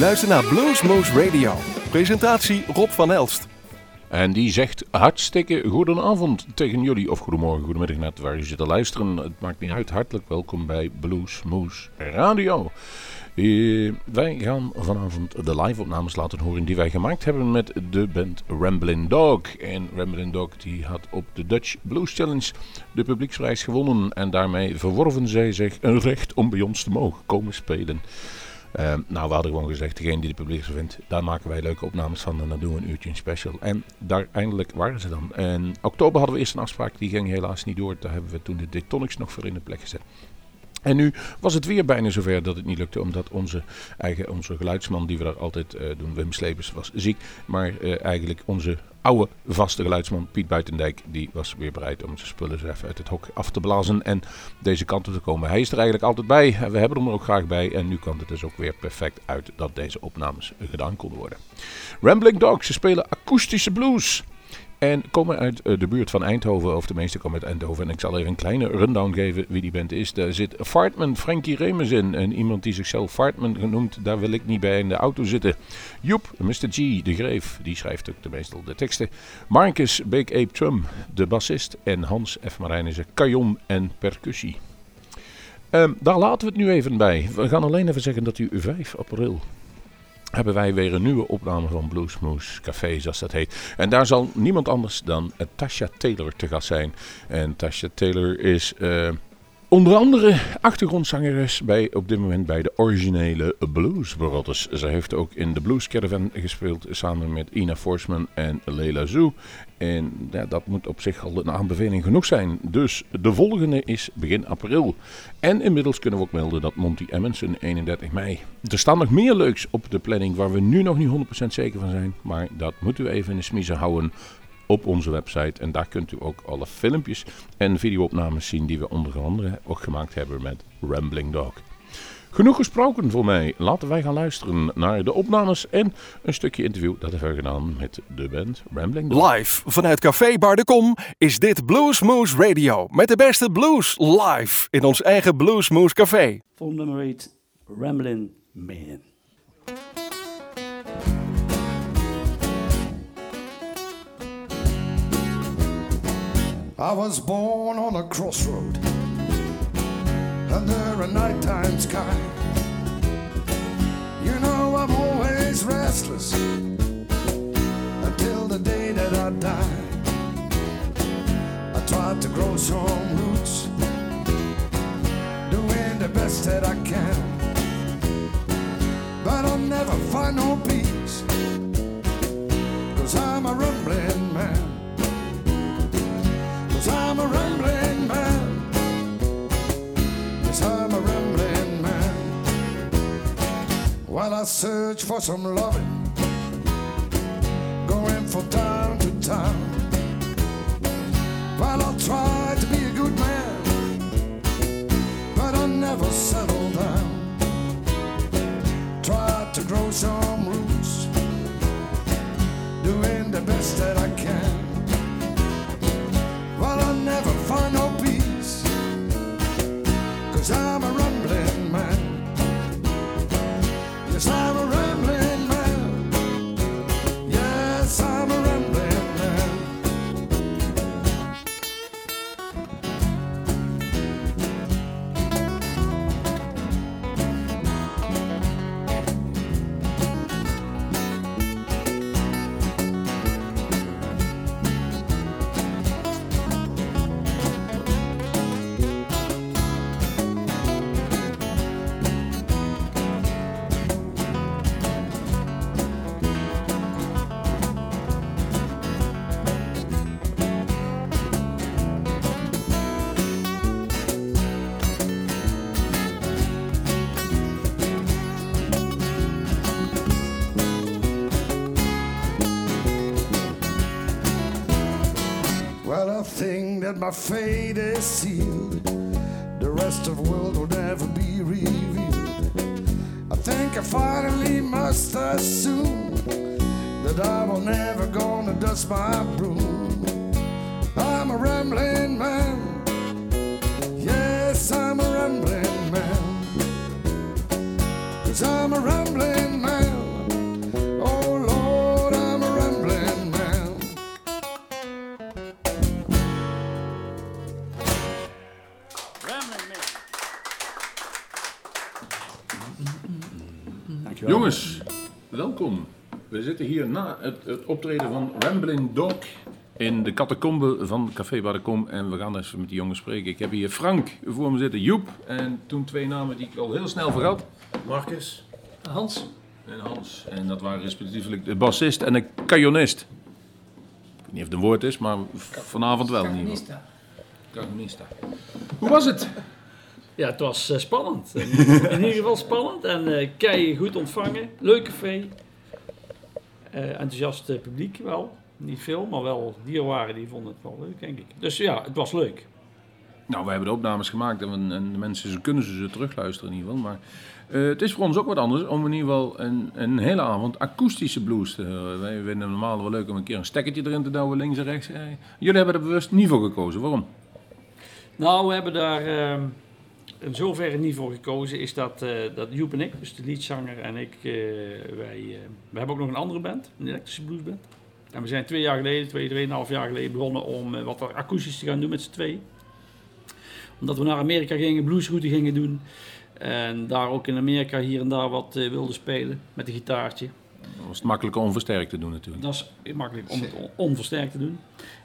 luistert naar Bluesmoose Radio. Presentatie Rob van Elst. En die zegt hartstikke goedenavond tegen jullie. Of goedemorgen, goedemiddag, net waar je zit te luisteren. Het maakt niet uit. Hartelijk welkom bij Bluesmoose Radio. Eh, wij gaan vanavond de live-opnames laten horen die wij gemaakt hebben met de band Ramblin' Dog. En Ramblin' Dog die had op de Dutch Blues Challenge de publieksprijs gewonnen. En daarmee verworven zij zich een recht om bij ons te mogen komen spelen. Uh, nou, we hadden gewoon gezegd, degene die de publiek vindt, daar maken wij leuke opnames van en dan doen we een uurtje special. En daar eindelijk waren ze dan. En oktober hadden we eerst een afspraak, die ging helaas niet door. Daar hebben we toen de Detonics nog voor in de plek gezet. En nu was het weer bijna zover dat het niet lukte, omdat onze eigen onze geluidsman die we daar altijd uh, doen, Wim Slepers, was ziek. Maar uh, eigenlijk onze oude vaste geluidsman Piet Buitendijk, die was weer bereid om zijn spullen even uit het hok af te blazen en deze kant op te komen. Hij is er eigenlijk altijd bij, we hebben hem er ook graag bij en nu kwam het dus ook weer perfect uit dat deze opnames gedaan konden worden. Rambling Dogs, ze spelen akoestische blues. En komen uit uh, de buurt van Eindhoven, of de meeste komen uit Eindhoven. En ik zal even een kleine rundown geven wie die band is. Daar zit Fartman Frankie Remens in. En iemand die zichzelf Fartman genoemd, daar wil ik niet bij in de auto zitten. Joep, Mr. G, de Greef, die schrijft ook de meestal de teksten. Marcus Big Ape Trum, de bassist. En Hans F. Marijnissen, kajon en percussie. Um, daar laten we het nu even bij. We gaan alleen even zeggen dat u 5 april hebben wij weer een nieuwe opname van Bluesmoose Café, zoals dat heet. En daar zal niemand anders dan Tasha Taylor te gast zijn. En Tasha Taylor is uh, onder andere achtergrondzangeres bij, op dit moment bij de originele Blues Brothers. Ze heeft ook in de Blues Caravan gespeeld samen met Ina Forsman en Leila Zoo. En dat moet op zich al een aanbeveling genoeg zijn. Dus de volgende is begin april. En inmiddels kunnen we ook melden dat Monty Emmons 31 mei. Er staan nog meer leuks op de planning waar we nu nog niet 100% zeker van zijn. Maar dat moeten we even in de smiezen houden op onze website. En daar kunt u ook alle filmpjes en videoopnames zien die we onder andere ook gemaakt hebben met Rambling Dog. Genoeg gesproken voor mij. Laten wij gaan luisteren naar de opnames en een stukje interview dat hebben we gedaan met de band Rambling Dog. Live vanuit Café Bar de Kom is dit Bluesmoose Radio met de beste blues live in ons eigen Bluesmoose Café. Vol nummer 8, Rambling Man. I was born on a crossroad under a nighttime sky. You know I'm always restless until the day that I die. I tried to grow some roots, doing the best that I can, but I'll never find no peace, cause I'm a rumbling man. Cause I'm a rambling While I search for some loving, going from town to town. While I'll try to be a good man, but I'll never settle down. Try to grow some roots, doing the best that I can. Well, I'll never find no peace. Cause I'm my fate is sealed. The rest of the world will never be revealed. I think I finally must assume that I will never gonna dust my broom. I'm a rambling man. Het, het optreden van Rambling Dog in de catacombe van Café Waar de Kom. En we gaan even met die jongens spreken. Ik heb hier Frank voor me zitten, Joep. En toen twee namen die ik al heel snel vergat. Marcus. Hans. En Hans. En dat waren respectievelijk de bassist en de cajonist. Ik weet niet of het een woord is, maar vanavond wel. geval. Cajonista. Hoe was het? Ja, het was eh, spannend. In ieder geval spannend en eh kei goed ontvangen. Leuk café. Eh, enthousiast eh, publiek wel. Niet veel, maar wel dierenwaren die vonden het wel leuk, denk ik. Dus ja, het was leuk. Nou, we hebben de opnames gemaakt en, we- en de mensen ze kunnen ze, ze terugluisteren in ieder geval. Maar eh, het is voor ons ook wat anders om in ieder geval een, een hele avond akoestische blues te horen. Wij vinden het normaal wel leuk om een keer een stekkertje erin te douwen, links en rechts. Jullie hebben er bewust niet voor gekozen. Waarom? Nou, we hebben daar eh, in zoverre niet voor gekozen. Is dat, eh, dat Joep en ik, dus de liedzanger en ik, eh, wij, eh, we hebben ook nog een andere band, een elektrische bluesband. En we zijn twee jaar geleden, twee, tweeënhalf jaar geleden begonnen om wat akoestisch te gaan doen met z'n twee. Omdat we naar Amerika gingen, bluesroute gingen doen. En daar ook in Amerika hier en daar wat wilden spelen met een gitaartje. Was het makkelijker om versterkt te doen natuurlijk. Dat is makkelijk om het on- onversterkt te doen.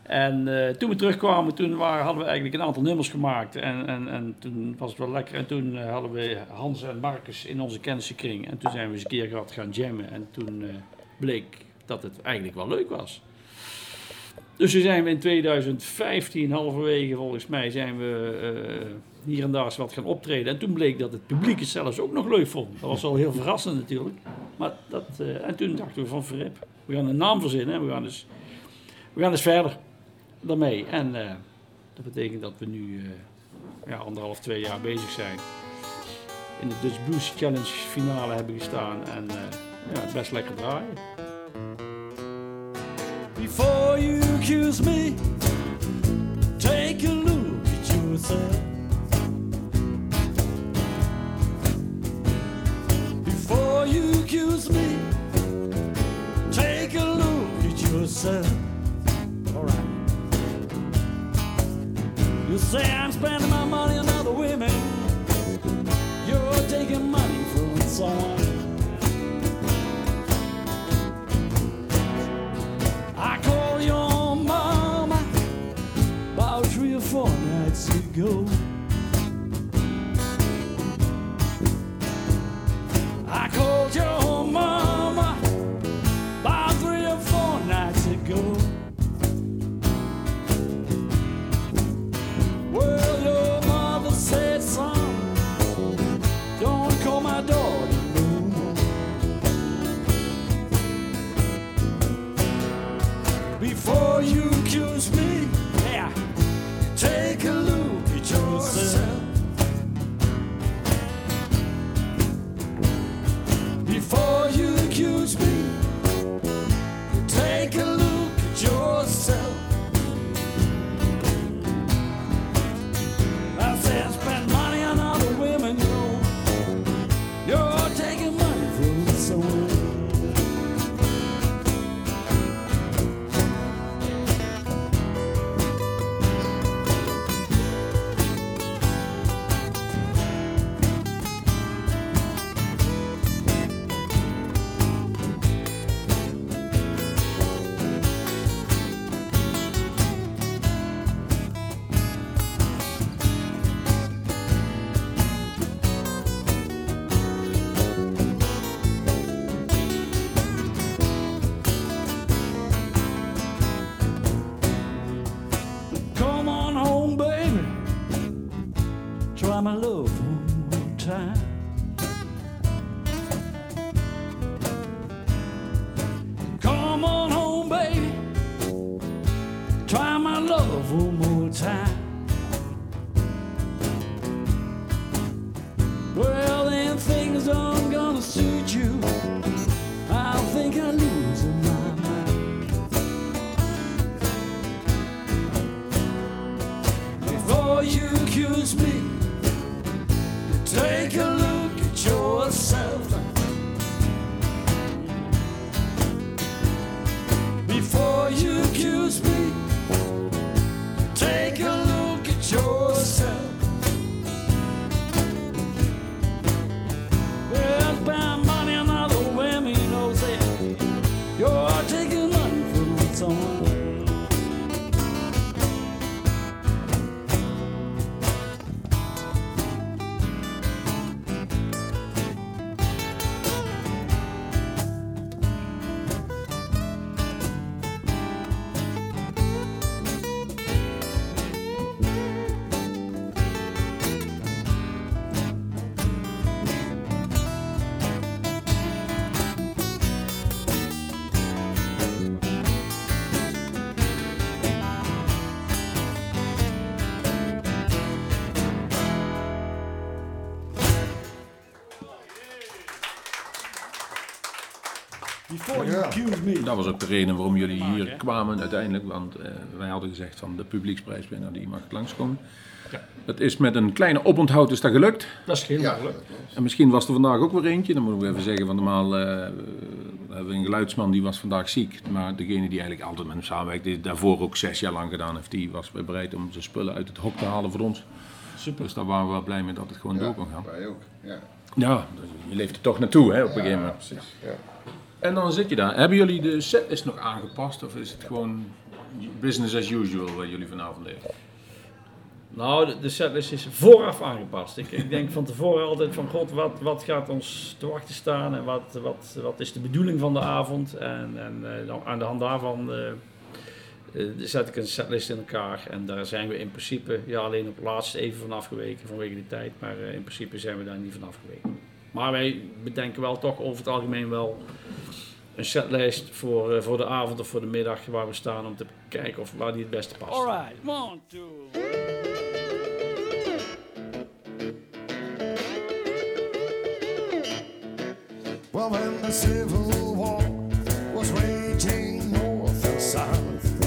En eh, toen we terugkwamen, toen waren, hadden we eigenlijk een aantal nummers gemaakt. En, en, en toen was het wel lekker. En toen eh, hadden we Hans en Marcus in onze kennissenkring. En toen zijn we eens een keer gehad gaan jammen. En toen eh, bleek dat het eigenlijk wel leuk was. Dus toen zijn we in 2015, halverwege volgens mij, zijn we eh, hier en daar eens wat gaan optreden. En toen bleek dat het publiek het zelfs ook nog leuk vond. Dat was wel heel verrassend natuurlijk. Maar dat, eh, en toen dachten we van verrip, we gaan een naam verzinnen en we gaan dus, we gaan dus verder daarmee. En eh, dat betekent dat we nu eh, ja, anderhalf, twee jaar bezig zijn. In de Dutch Blues Challenge finale hebben gestaan en ja, best lekker draaien. Before you accuse me, take a look at yourself. Look my love Accuse me. Dat was ook de reden waarom jullie hier kwamen uiteindelijk. Want eh, wij hadden gezegd van de publieksprijswinnaar die mag langskomen. Ja. Dat is met een kleine oponthoud is dat gelukt. Dat is heel Ja, makkelijk. En misschien was er vandaag ook weer eentje. Dan moeten we even zeggen van normaal eh, we hebben een geluidsman die was vandaag ziek. Maar degene die eigenlijk altijd met hem samenwerkt, die daarvoor ook zes jaar lang gedaan heeft, die was weer bereid om zijn spullen uit het hok te halen voor ons. Super. Dus daar waren we wel blij mee dat het gewoon door kon gaan. Wij ook. Ja, Ja, dus je leeft er toch naartoe hè, op een gegeven moment. precies. Ja. En dan zit je daar. Hebben jullie de setlist nog aangepast of is het gewoon business as usual wat jullie vanavond deden? Nou, de, setlist is vooraf aangepast. Ik, ik denk van tevoren altijd van god, wat, wat gaat ons te wachten staan en wat, wat, wat is de bedoeling van de avond. En, en eh, aan de hand daarvan eh, eh, zet ik een setlist in elkaar. En daar zijn we in principe, ja alleen op het laatste even van afgeweken vanwege de tijd. Maar in principe zijn we daar niet van afgeweken. Maar wij bedenken wel toch over het algemeen wel een setlijst voor, eh, voor de avond of voor de middag waar we staan om te kijken of waar die het beste past. Alright, one, two. Well, when the Civil War was raging north and south,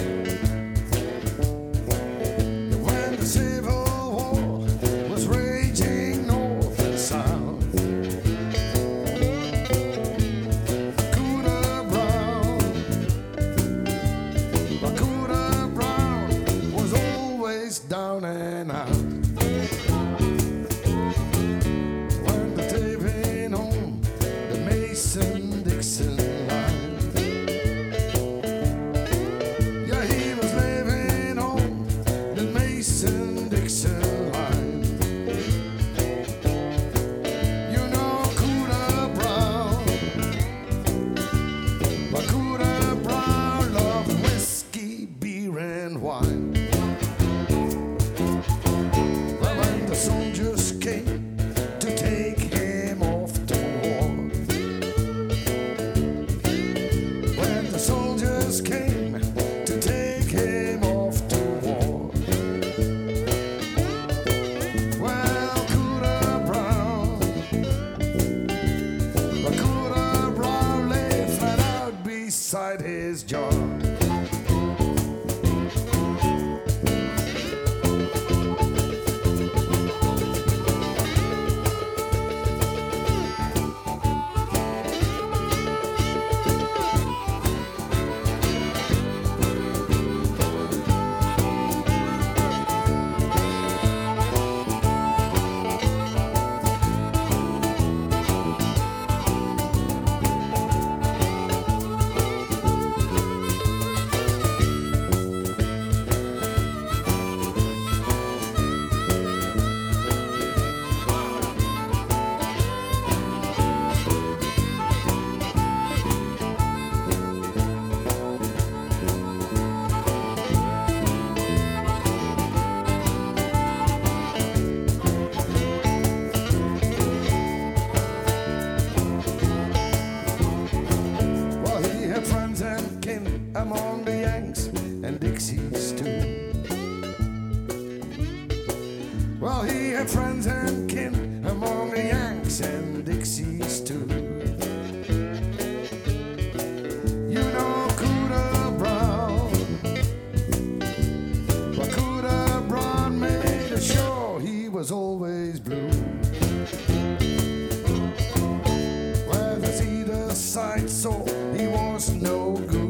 no good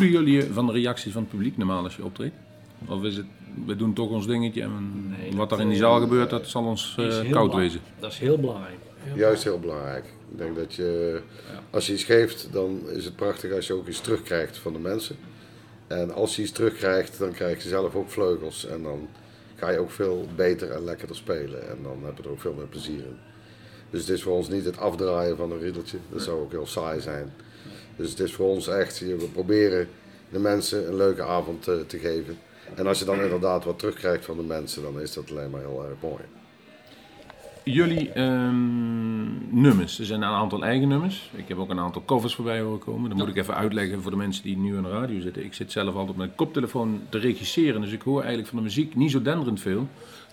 Voeden jullie je van de reacties van het publiek normaal als je optreedt? Of is het, we doen toch ons dingetje en Nee, wat er in die eh, zaal gebeurt, dat zal ons eh, koud belangrijk. wezen. Dat is heel belangrijk. Juist heel belangrijk. Ik denk dat je, als je iets geeft, dan is het prachtig als je ook iets terugkrijgt van de mensen. En als je iets terugkrijgt, dan krijg je zelf ook vleugels. En dan ga je ook veel beter en lekkerder spelen. En dan heb je er ook veel meer plezier in. Dus het is voor ons niet het afdraaien van een riedeltje. Dat zou ook heel saai zijn. Dus het is voor ons echt, we proberen de mensen een leuke avond te, te geven. En als je dan inderdaad wat terugkrijgt van de mensen, dan is dat alleen maar heel erg mooi. Jullie ehm, nummers, er zijn een aantal eigen nummers. Ik heb ook een aantal covers voorbij horen komen. Dat moet ik even uitleggen voor de mensen die nu aan de radio zitten. Ik zit zelf altijd op mijn koptelefoon te regisseren, dus ik hoor eigenlijk van de muziek niet zo denderend veel.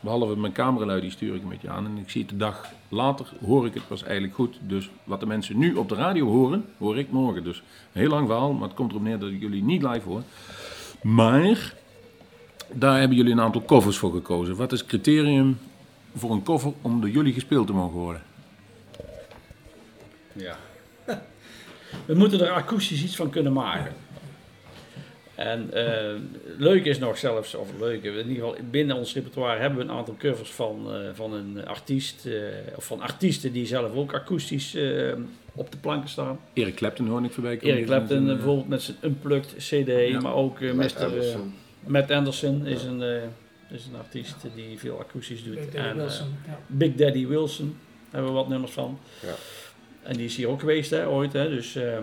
Behalve mijn cameralui, die stuur ik een beetje aan. En ik zie het de dag later, hoor ik het pas eigenlijk goed. Dus wat de mensen nu op de radio horen, hoor ik morgen. Dus een heel lang verhaal, maar het komt erop neer dat ik jullie niet live hoor. Maar daar hebben jullie een aantal covers voor gekozen. Wat is het criterium voor een cover om door jullie gespeeld te mogen worden? Ja. We moeten er akoestisch iets van kunnen maken. En eh, leuk is nog zelfs, of leuk, in ieder geval binnen ons repertoire hebben we een aantal covers van, eh, van een artiest, eh, of van artiesten die zelf ook akoestisch op de planken staan. Eric Clapton hoor ik voorbij komen. Eric Clapton bijvoorbeeld met zijn Unplugged CD, maar ook Matt Mr. Anderson. Matt Anderson is een, eh, is een artiest die veel akoestisch doet. Big Daddy En, Wilson. ja. Big Daddy Wilson hebben we wat nummers van. Ja. En die is hier ook geweest hè, ooit. Hè, dus eh,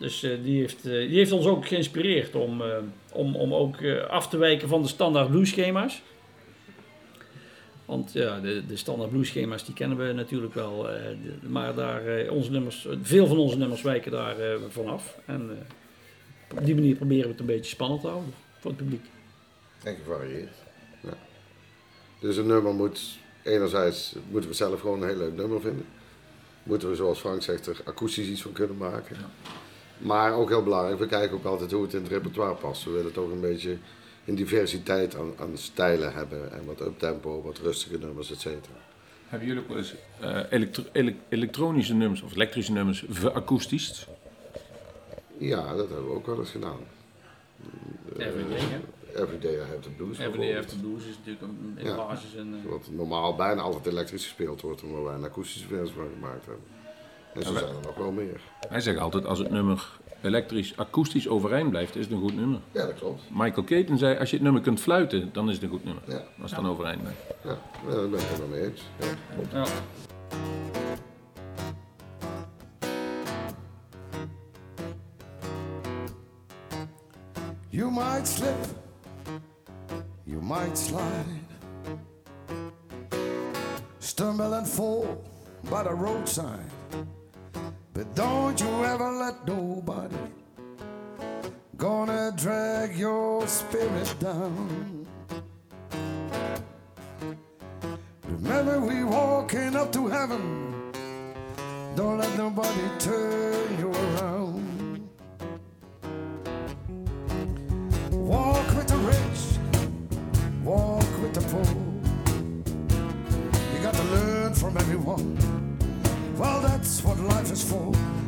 dus eh, die, heeft, eh, die heeft ons ook geïnspireerd om, eh, om, om ook af te wijken van de standaard blueschema's. Want ja, de, de standaard blueschema's die kennen we natuurlijk wel. de- maar daar, onze nummers, veel van onze nummers wijken daar vanaf. En op die manier proberen we het een beetje spannend te houden voor het publiek. En gevarieerd. Ja. Dus een nummer moet, enerzijds moeten we zelf gewoon een heel leuk nummer vinden. Moeten we, zoals Frank zegt, er akoestisch iets van kunnen maken. Maar ook heel belangrijk, we kijken ook altijd hoe het in het repertoire past. We willen toch een beetje een diversiteit aan, aan stijlen hebben. En wat uptempo, wat rustige nummers, et cetera. Hebben jullie ook wel eens eh, elektro- ele- elektronische nummers of elektrische nummers verakoestisch? Ja, dat hebben we ook wel eens gedaan. Everyday, hè? Everyday I Have the Blues Everyday bijvoorbeeld. After Blues is natuurlijk een, in Ja. basis een... eh, Wat normaal bijna altijd elektrisch gespeeld wordt, omdat wij een akoestische versie van gemaakt hebben. En zo zijn er nog wel meer. Hij zegt altijd, als het nummer elektrisch akoestisch overeind blijft, is het een goed nummer. Ja, dat klopt. Michael Caton zei, als je het nummer kunt fluiten, dan is het een goed nummer. Ja. Als het dan overeind blijft. Ja, ja, daar ben ik het wel mee eens. Ja, klopt. ja. You might slip, you might slide, stumble and fall by the roadside. But don't you ever let nobody gonna drag your spirit down. Remember we walking up to heaven. Don't let nobody turn you around. Walk with the rich, walk with the poor. You got to learn from everyone. Well, that's what life is for.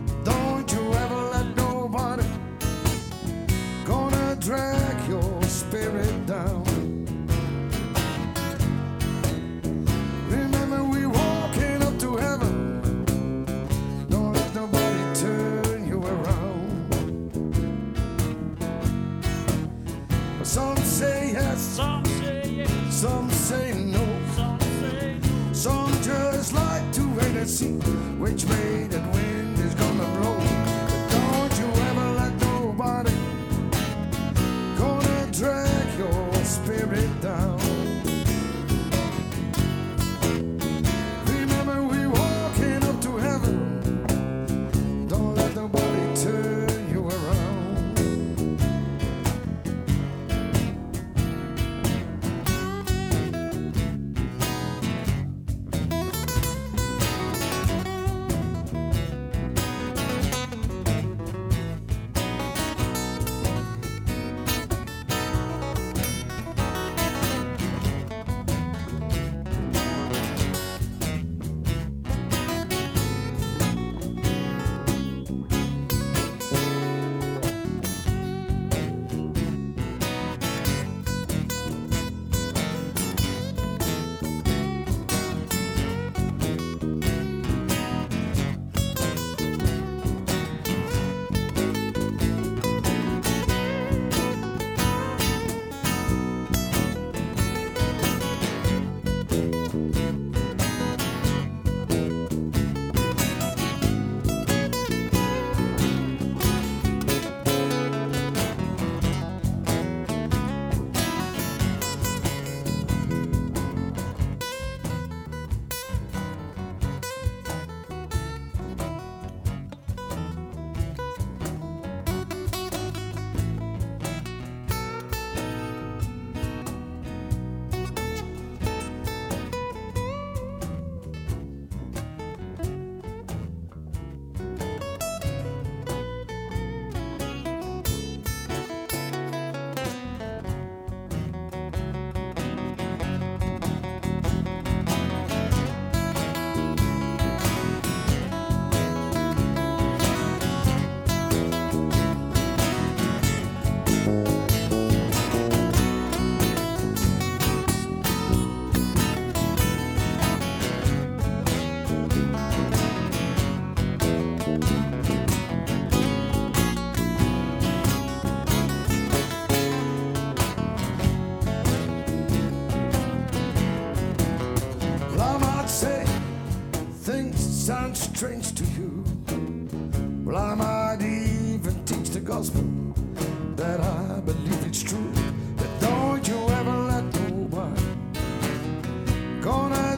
Which way that wind is gonna blow.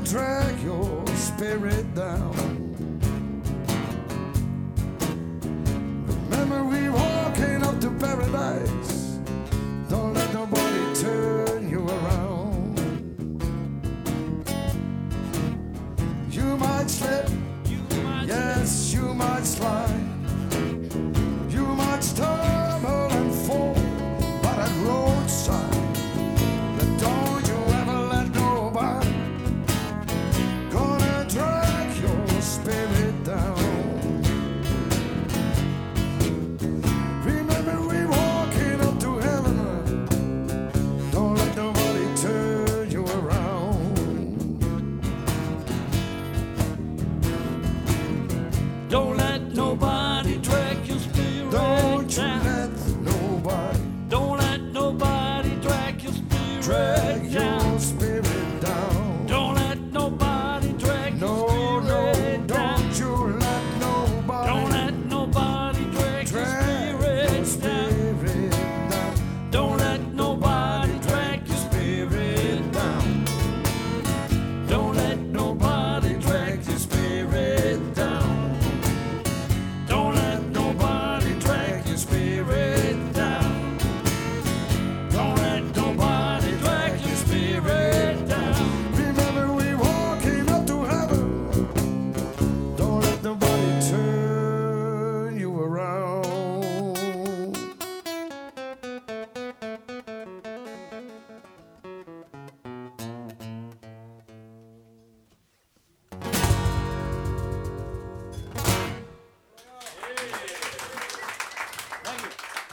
Drag your spirit down.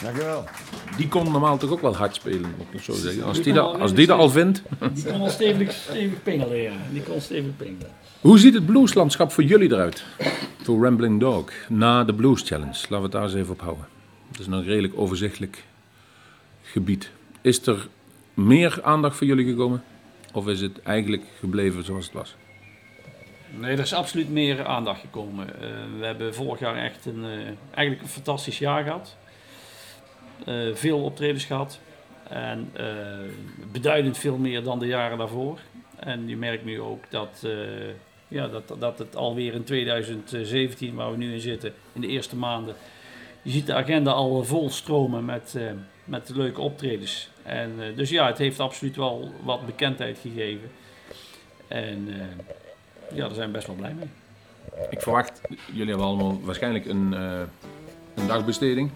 Dankjewel. Die kon normaal toch ook wel hard spelen, moet ik nog zo zeggen. Als die dat, als die dat al vindt. Die kon al stevig, stevig pingelen. Die kon stevig pingelen. Hoe ziet het blueslandschap voor jullie eruit? Voor Rambling Dog, na de Blues Challenge. Laten we het daar eens even op houden. Het is een redelijk overzichtelijk gebied. Is er meer aandacht voor jullie gekomen? Of is het eigenlijk gebleven zoals het was? Nee, er is absoluut meer aandacht gekomen. Eh, we hebben vorig jaar echt een, eh, eigenlijk een fantastisch jaar gehad. Eh, veel optredens gehad. En eh, beduidend veel meer dan de jaren daarvoor. En je merkt nu ook dat, eh, ja, dat, dat het alweer in 2017, waar we nu in zitten, in de eerste maanden. Je ziet de agenda al vol stromen met, eh, met leuke optredens. En, eh, dus ja, het heeft absoluut wel wat bekendheid gegeven. En eh, ja, daar zijn we best wel blij mee. Ik verwacht, jullie hebben allemaal waarschijnlijk een, eh, een dagbesteding.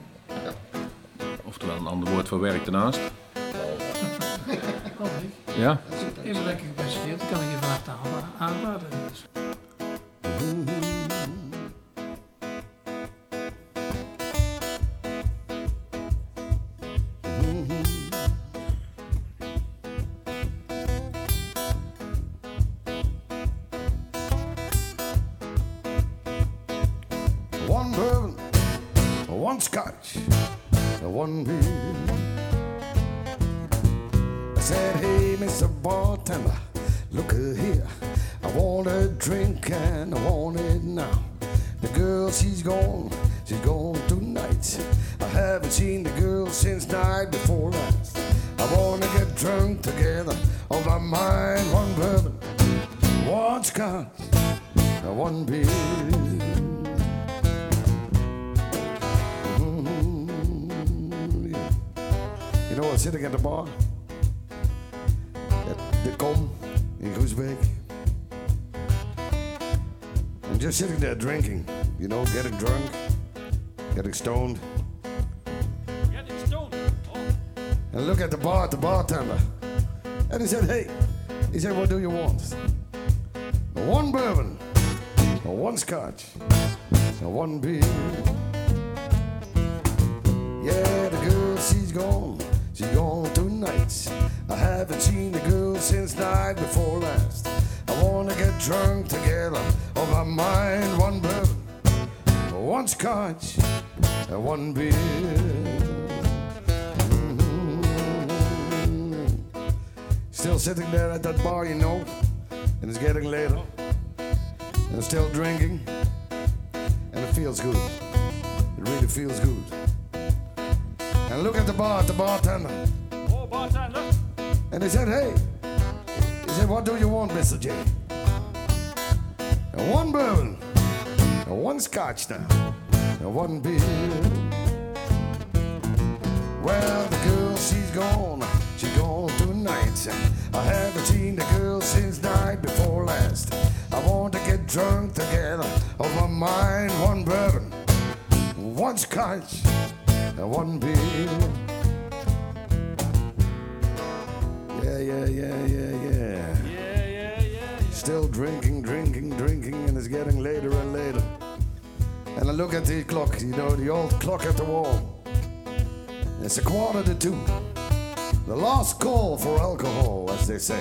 Oftewel een ander woord voor werk ernaast. Ja? Even lekker gepresenteerd, dan kan ik je van harte aan- aanraden. One one beer. Mm-hmm. You know, I was sitting at the bar at the Com in Groesbeek. And just sitting there drinking, you know, getting drunk, getting stoned. Getting stoned. Oh. And look at the bar, the bartender. And he said, hey, he said, what do you want? One bourbon, one scotch, one beer. Yeah, the girl, she's gone. She's gone tonight. I haven't seen the girl since night before last. I wanna get drunk together on my mind. One bourbon, one scotch, one beer. Mhm. Still sitting there at that bar, you know, and it's getting later. And still drinking, and it feels good. It really feels good. and look at the bar, at the bartender. Oh, bartender. And he said, hey, he said, what do you want, Mr. J? And one bourbon, and one scotch now, and one beer. Well, the girl, she's gone, she's gone tonight. I haven't seen the girl since night before last. I want to get drunk together of my mind, one bourbon, one scotch, and one beer. Yeah, yeah, yeah, yeah, yeah. Yeah, yeah, yeah. Still drinking, drinking, drinking, and it's getting later and later. And I look at the clock, you know, the old clock at the wall. It's a quarter to two. The last call for alcohol, as they say.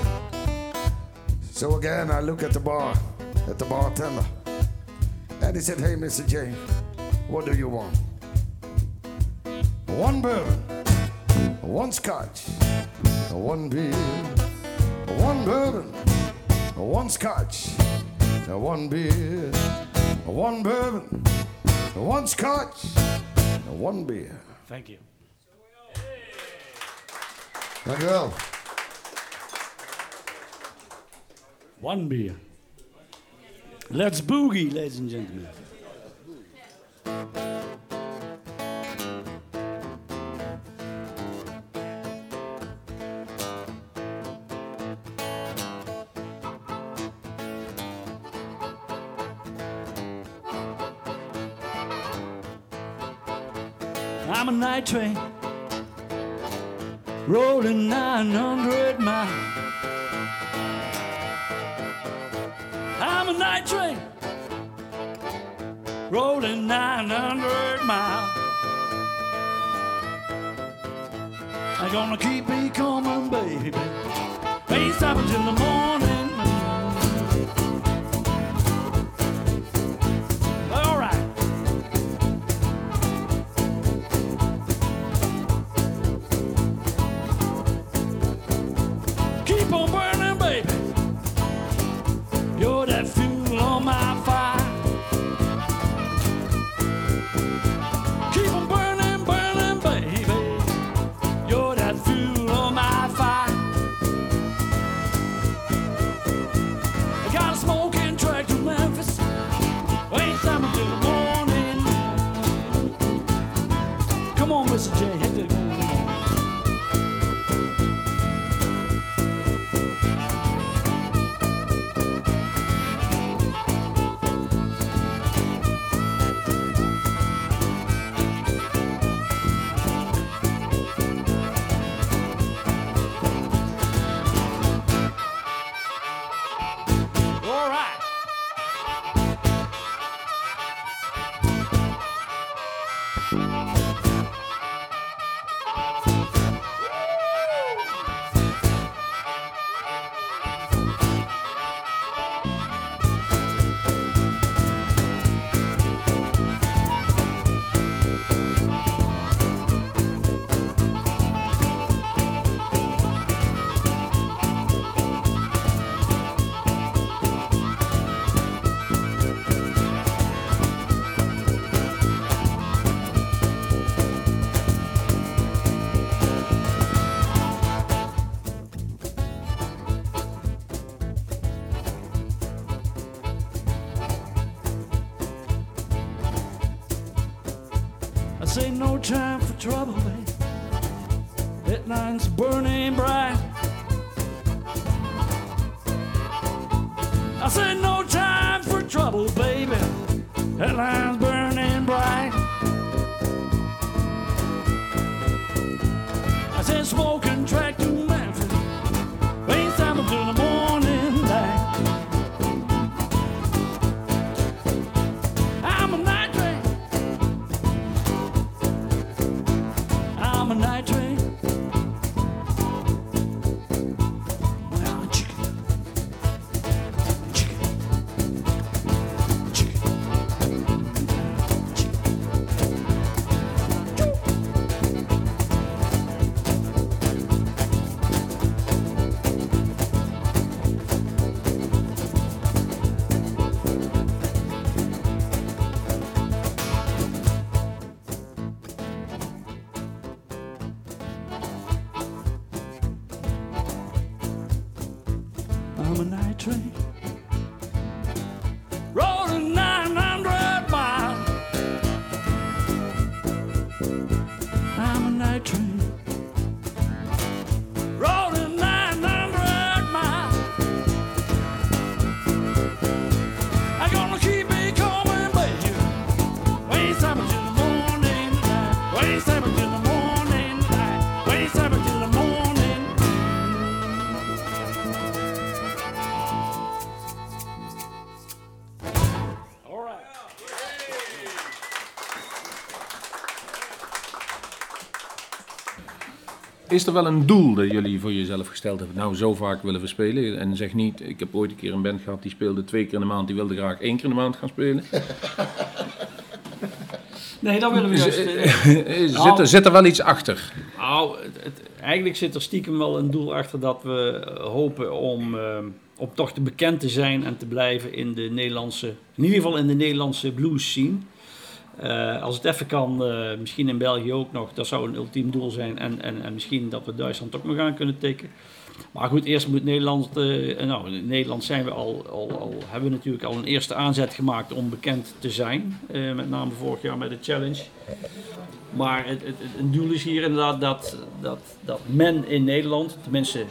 So again, I look at the bar, at the bartender. And he said, Hey, Mr. J, what do you want? One bourbon, one scotch, one beer, one bourbon, one scotch, one beer, one bourbon, one scotch, one beer. Thank you. Dank u wel. One beer. Let's boogie, ladies and gentlemen. I'm a night train rolling 900 miles. I'm a night train rolling 900 miles. I'm gonna keep me coming, baby. Ain't stopping till the morning. Is er wel een doel dat jullie voor jezelf gesteld hebben? Nou, zo vaak willen we spelen. En zeg niet, ik heb ooit een keer een band gehad die speelde twee keer in de maand. Die wilde graag één keer in de maand gaan spelen. Nee, dat willen we juist. zit, er, zit er wel iets achter? Nou, het, eigenlijk zit er stiekem wel een doel achter dat we eh, hopen om, eh, om toch te bekend te zijn en te blijven in de Nederlandse, in ieder geval in de Nederlandse blues scene. Eh, als het even kan, eh, misschien in België ook nog, dat zou een ultiem doel zijn. En, en, en misschien dat we Duitsland ook nog aan kunnen tikken. Maar goed, eerst moet Nederland, eh, nou in Nederland zijn we al, al, al, hebben we natuurlijk al een eerste aanzet gemaakt om bekend te zijn. Met name vorig jaar met de challenge. Maar het, het, doel is hier inderdaad dat, dat, dat men in Nederland, tenminste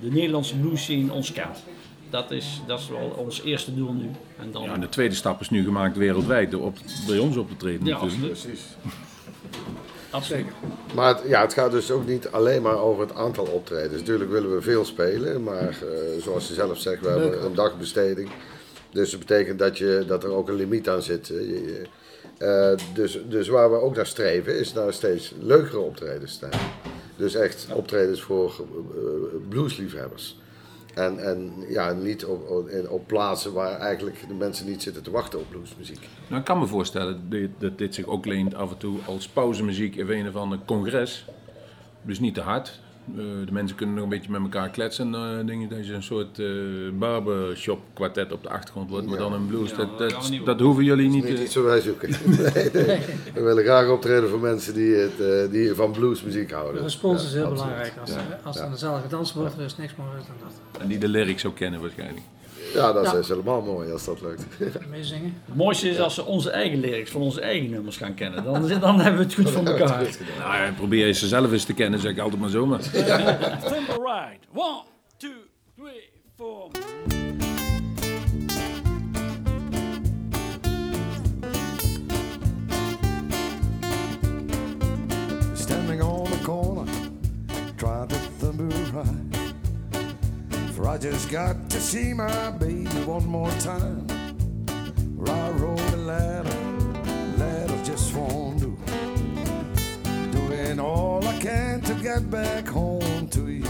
de Nederlandse blues scene, ons kent. Dat is, dat is wel ons eerste doel nu. En dan, Ja, en de tweede stap is nu gemaakt wereldwijd door op, bij ons op te treden. ja, natuurlijk. absoluut. Precies. absoluut. Maar het, ja, het gaat dus ook niet alleen maar over het aantal optredens. Natuurlijk willen we veel spelen, maar eh, zoals je zelf zegt, we hebben een dagbesteding. Dus dat betekent dat, je, dat er ook een limiet aan zit. Je- je- eh, dus, dus waar we ook naar streven, is naar steeds leukere optredens te hebben. Dus echt optredens voor eh, bluesliefhebbers. En, en ja, niet op, op, plaatsen waar eigenlijk de mensen niet zitten te wachten op bluesmuziek. Nou, ik kan me voorstellen dat- dat dit zich ook leent af en toe als pauzemuziek in een of ander congres. Dus niet te hard. Eh, de mensen kunnen nog een beetje met elkaar kletsen. En uh, denk je dat je een soort eh barbershop kwartet op de achtergrond wordt, maar dan een blues. Ja, dat, dat dat, niet dat hoeven jullie niet Niet te... iets wat wij zoeken. Nee, nee. We willen graag optreden voor mensen die, het, eh, die van bluesmuziek houden. De respons is heel absoluut. belangrijk. Als, er- als er aan de zaal gedanst wordt, er is niks mooier dan dat. En die de lyrics ook kennen waarschijnlijk. Ja, dat is helemaal mooi als dat lukt. Meezingen. Het mooiste is als ze onze eigen lyrics van onze eigen nummers gaan kennen. Dan, dan hebben we het goed voor elkaar. Nou ja, probeer je ze zelf eens te kennen, zeg ik altijd maar zomaar. Thimble ride. One, two, three, four. Standing on the corner, trying to. For I just got to see my baby one more time. Where I rode a ladder, ladder just won't do. Doing all I can to get back home to you.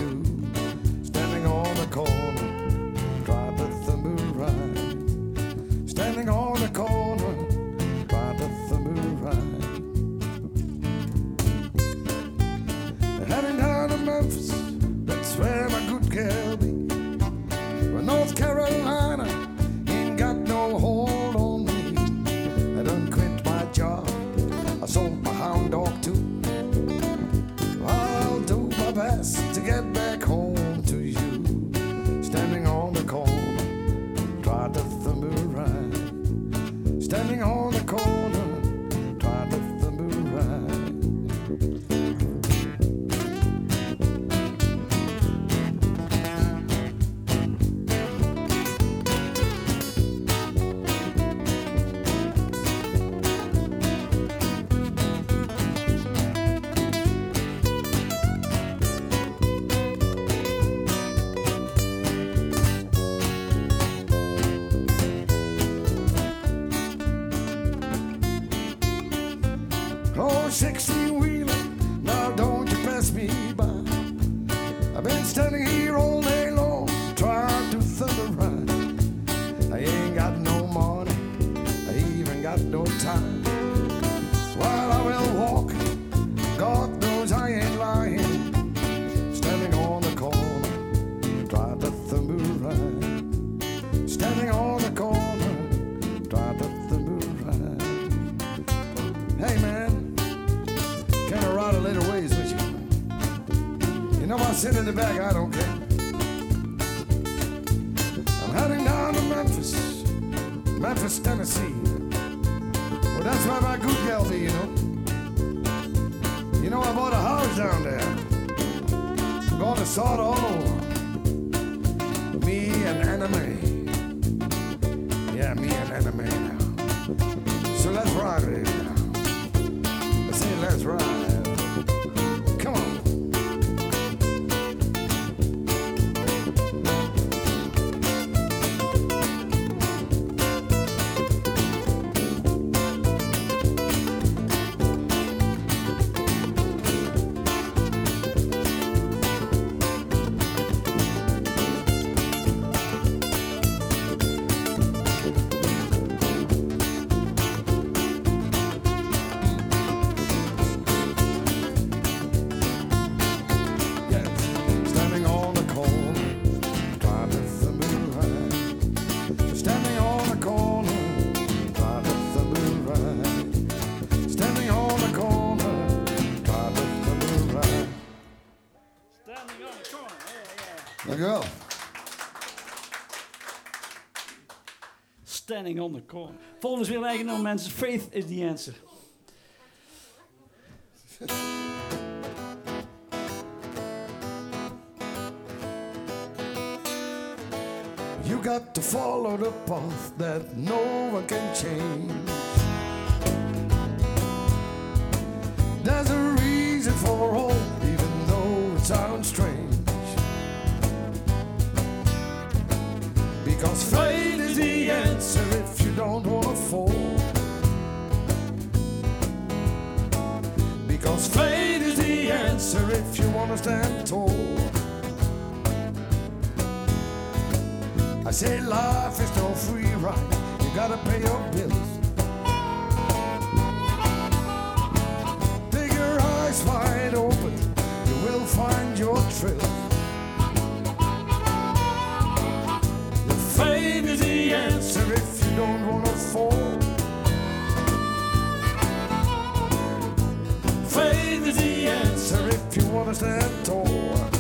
That's where my good gal be, you know. You know, I bought a house down there. Gonna start all. Me and anime. Yeah, me and anime now. So let's ride it now. I say let's ride. Standing on the corner. Volgende is weer een eigen nummer, mensen. Faith is the answer. I say life is no free ride. You gotta pay your bills. Take your eyes wide open. You will find your thrill. The fame is the answer if you don't wanna fall. Fame is the answer if you wanna stand tall.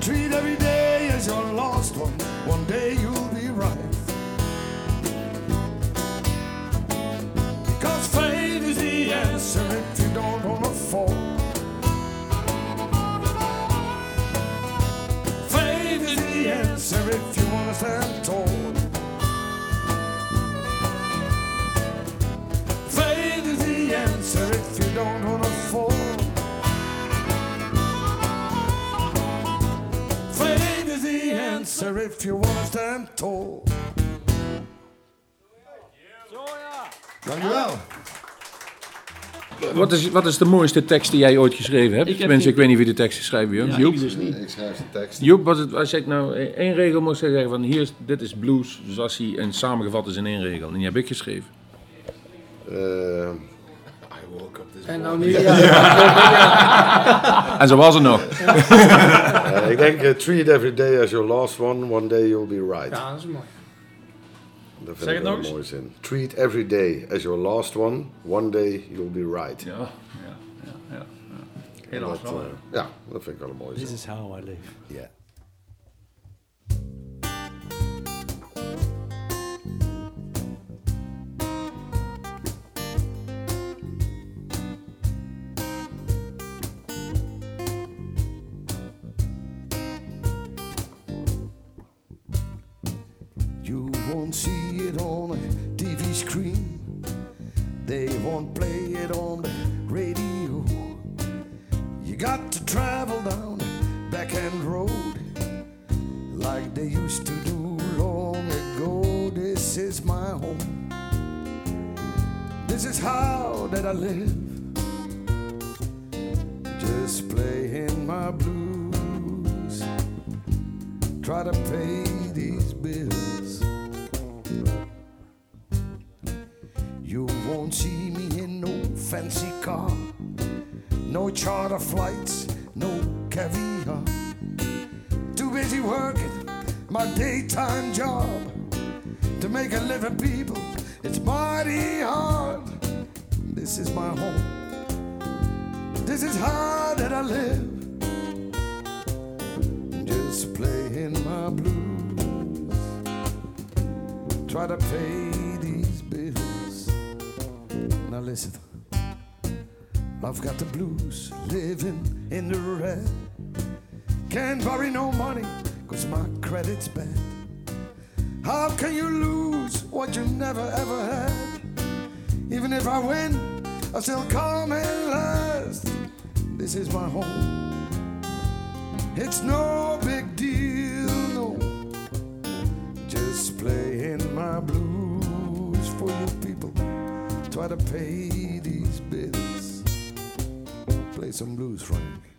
Treat every day as your last one. One day if you wanna stand tall. Dankjewel. Wat is, wat is de mooiste tekst die jij ooit geschreven hebt? Ik heb Tenminste, die- ik weet niet wie de teksten schrijven, Joop. Ja, Joep, ik dus niet. Ik schrijf de tekst. Joep was het, als ik nou één regel moest zeggen van hier, is- dit is blues, zoals hij en samengevat is in één regel. En die heb ik geschreven. Eh, En nou morning. nu, ja. En zo was het nog. Ik denk, eh, treat every day as your last one. One day you'll be right. Ja, dat is mooi. Dat vind Zeg ik het wel nog een eens. mooie zin. Treat every day as your last one. One day you'll be right. Ja, ja, ja. ja, ja. Helaas dat, wel. eh, hè. ja, dat vind ik wel een mooie This is how I live. Ja. Play it on the radio. You got to travel down back end road like they used to do long ago. This is my home. This is how that I live. Just playing my blues. Try to pay these bills. You won't see fancy car, no charter flights, no caviar. Too busy working my daytime job to make a living, people. It's mighty hard. This is my home. This is how that I live. Just playing my blues. Try to pay these bills. Now listen. I've got the blues living in the red. Can't borrow no money cause my credit's bad. How can you lose what you never ever had? Even if I win, I still come in last. This is my home. It's no big deal, no. Just playing my blues for you people. Try to pay. Play some blues, Frank.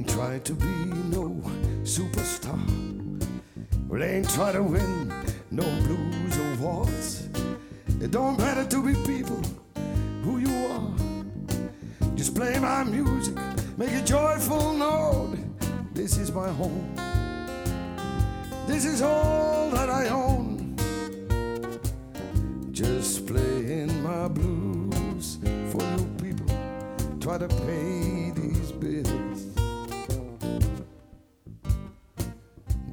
Ain't trying to be no superstar. Well, ain't try to win no blues awards. It don't matter to be people who you are. Just play my music, make a joyful note. This is my home. This is all that I own. Just playing my blues for you people. Try to pay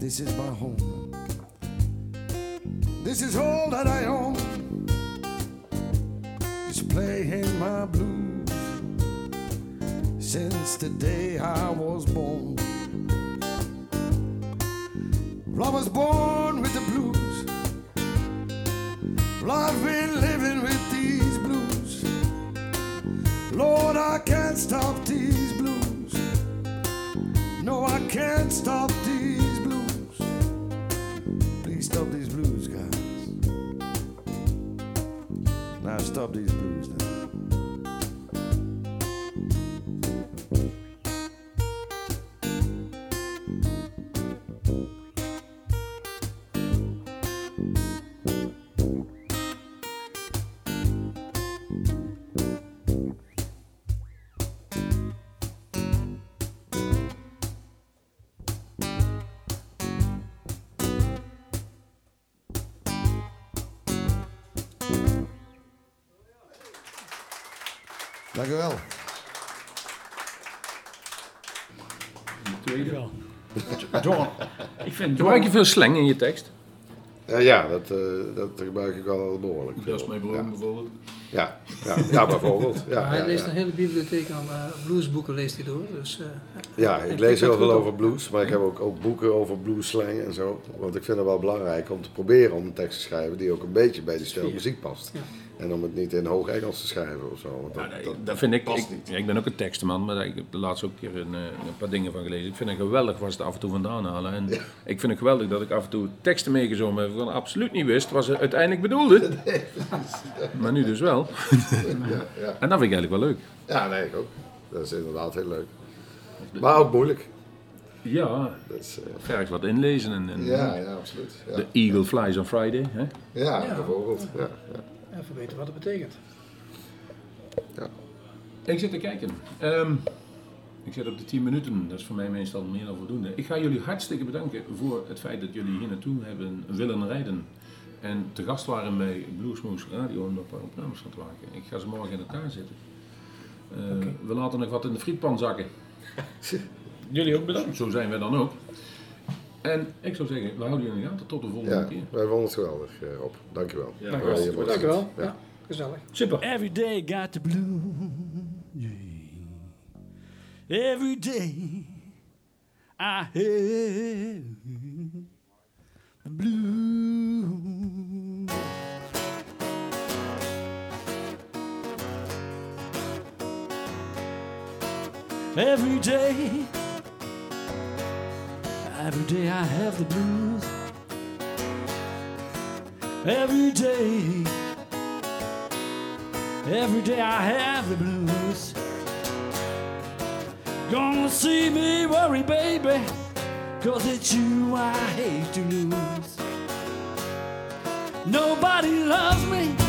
This is my home. This is all that I own. Just playing my blues since the day I was born. I was born with the blues. Well, I've been living with these blues. Lord, I can't stop these blues. No, I can't stop stop these blues now. Dank u wel. Tweede wel. John, ik vind Gebruik je veel slang in je tekst? Ja, ja dat, eh, dat gebruik ik wel behoorlijk veel. Dat is mijn ja. bijvoorbeeld. Ja, ja, ja, bijvoorbeeld. Ja, Maar hij ja, leest ja. een hele bibliotheek aan eh, bluesboeken leest hij door. Dus, eh, Ja, ik lees heel veel over blues, maar ik heb ook, ook boeken over bluesslang en zo. Want ik vind het wel belangrijk om te proberen om een tekst te schrijven die ook een beetje bij die stijl muziek past. En om het niet in hoog Engels te schrijven of zo. Want dat, nee, dat, dat, vind ik, past ik, niet. ja, ik ben ook een tekstenman, maar ik heb de laatste ook een keer een, eh, een paar dingen van gelezen. Ik vind het geweldig waar ze het af en toe vandaan halen. En ik vind het geweldig dat ik af en toe teksten meegezongen heb waarvan ik absoluut niet wist wat ze uiteindelijk bedoelden. maar nu dus wel. Ja, ja. En dat vind ik eigenlijk wel leuk. ja, nee, ik ook. Dat is inderdaad heel leuk. Maar ook moeilijk. Ja, Dat is, vergt wat inlezen. En, en ja, ja, absoluut. Ja, De Eagle Flies on Friday. Hè? ja, Ja. bijvoorbeeld. Ja, ja. Even weten wat het betekent. Ik zit te kijken. Ehm, ik zit op de 10 minuten, dat is voor mij meestal meer dan voldoende. Ik ga jullie hartstikke bedanken voor het feit dat jullie hier naartoe hebben willen rijden. En te gast waren bij Bluesmoose Radio om een paar opnames te maken. Ik ga ze morgen in elkaar zetten. Eh, We laten nog wat in de frietpan zakken. jullie ook bedankt. Zo zijn we dan ook. En ik zou zeggen, we houden jullie gaten tot de volgende ja, keer. wij vonden het geweldig, eh, Rob. Dankjewel. Ja, hartstikke Dank u wel. Ja. Ja, gezellig. Super. Every day got the blue. Yeah. Every day I have the blue. Every day, every day I have the blues. Every day. Every day I have the blues. Gonna see me worry, baby. Cause it's you I hate to lose. Nobody loves me.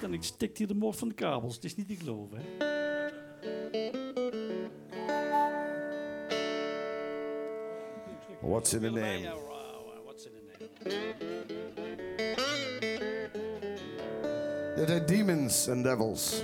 En ik stik hier de mort van de kabels. Het is niet te geloven, hè? What's in the name? What's in the name? That are demons and devils.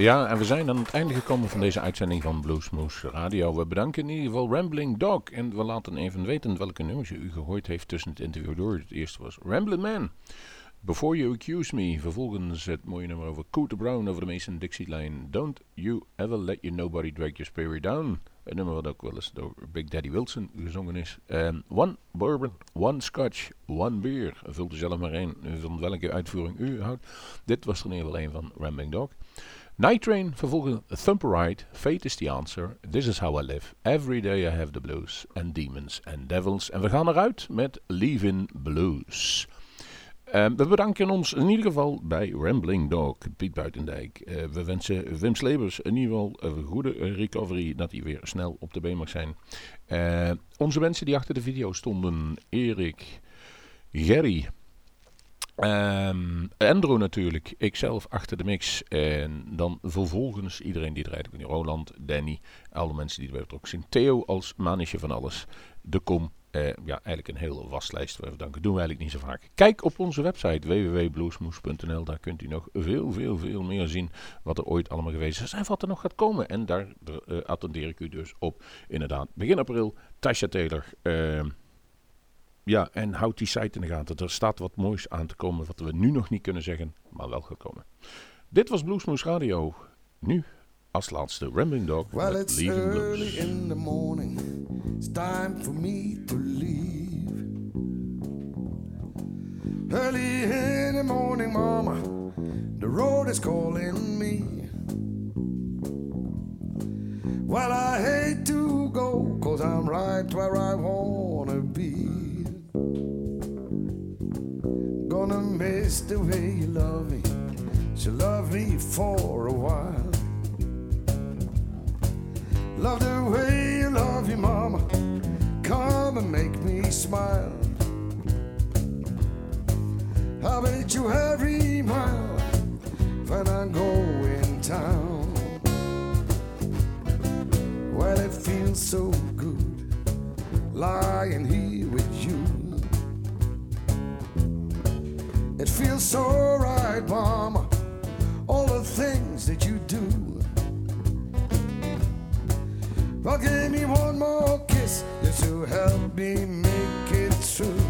Ja, en we zijn aan het einde gekomen van deze uitzending van Bluesmoose Radio. We bedanken in ieder geval Rambling Dog. En we laten even weten welke nummers u gehoord heeft tussen het interview door. Het eerste was Ramblin' Man. Before You Accuse Me. Vervolgens het mooie nummer over Cooter Brown over de Mason Dixie Line. Don't You Ever Let Your Nobody Drag Your Spirit Down. Een nummer wat ook wel eens door Big Daddy Wilson gezongen is. One Bourbon, One Scotch, One Beer. Vult er zelf maar in van welke uitvoering u houdt. Dit was er in ieder een van Rambling Dog. Night Train, vervolgens Thumper Ride, Fate is the Answer, This is How I Live, Every Day I Have the Blues, and Demons and Devils. En we gaan eruit met Leaving Blues. Ehm, we bedanken ons in ieder geval bij Rambling Dog, Piet Buitendijk. Eh, we wensen Wim Slebers in ieder geval een goede recovery, dat hij weer snel op de been mag zijn. Eh, onze mensen die achter de video stonden, Erik, Gerry, Ehm Andrew natuurlijk, ikzelf achter de mix. En dan vervolgens iedereen die komt. Roland, Danny, alle mensen die erbij betrokken zijn. Theo als manetje van alles. De kom. Eh, ja, eigenlijk een hele waslijst. We danken doen we eigenlijk niet zo vaak. Kijk op onze website www.bluesmoes.nl. Daar kunt u nog veel, veel, veel meer zien wat er ooit allemaal geweest is en wat er nog gaat komen. En daar eh, attendeer ik u dus op. Inderdaad, begin april, Tasha Taylor. ehm, ja, en houd die site in de gaten. Er staat wat moois aan te komen wat we nu nog niet kunnen zeggen, maar wel gaat komen. Dit was Bluesmoose Radio. Nu als laatste Rambling Dog Well, met it's Leaving early Blues. in the morning. It's time for me to leave. Early in the morning, mama, the road is calling me. Well, I hate to go, cause I'm right where I wanna be. Gonna miss the way you love me. So love me for a while. Love the way you love your mama. Come and make me smile. I'll bet you every mile when I go in town. Well, it feels so good lying here with you. It feels so right, Mama, all the things that you do. Well, give me one more kiss just to help me make it through.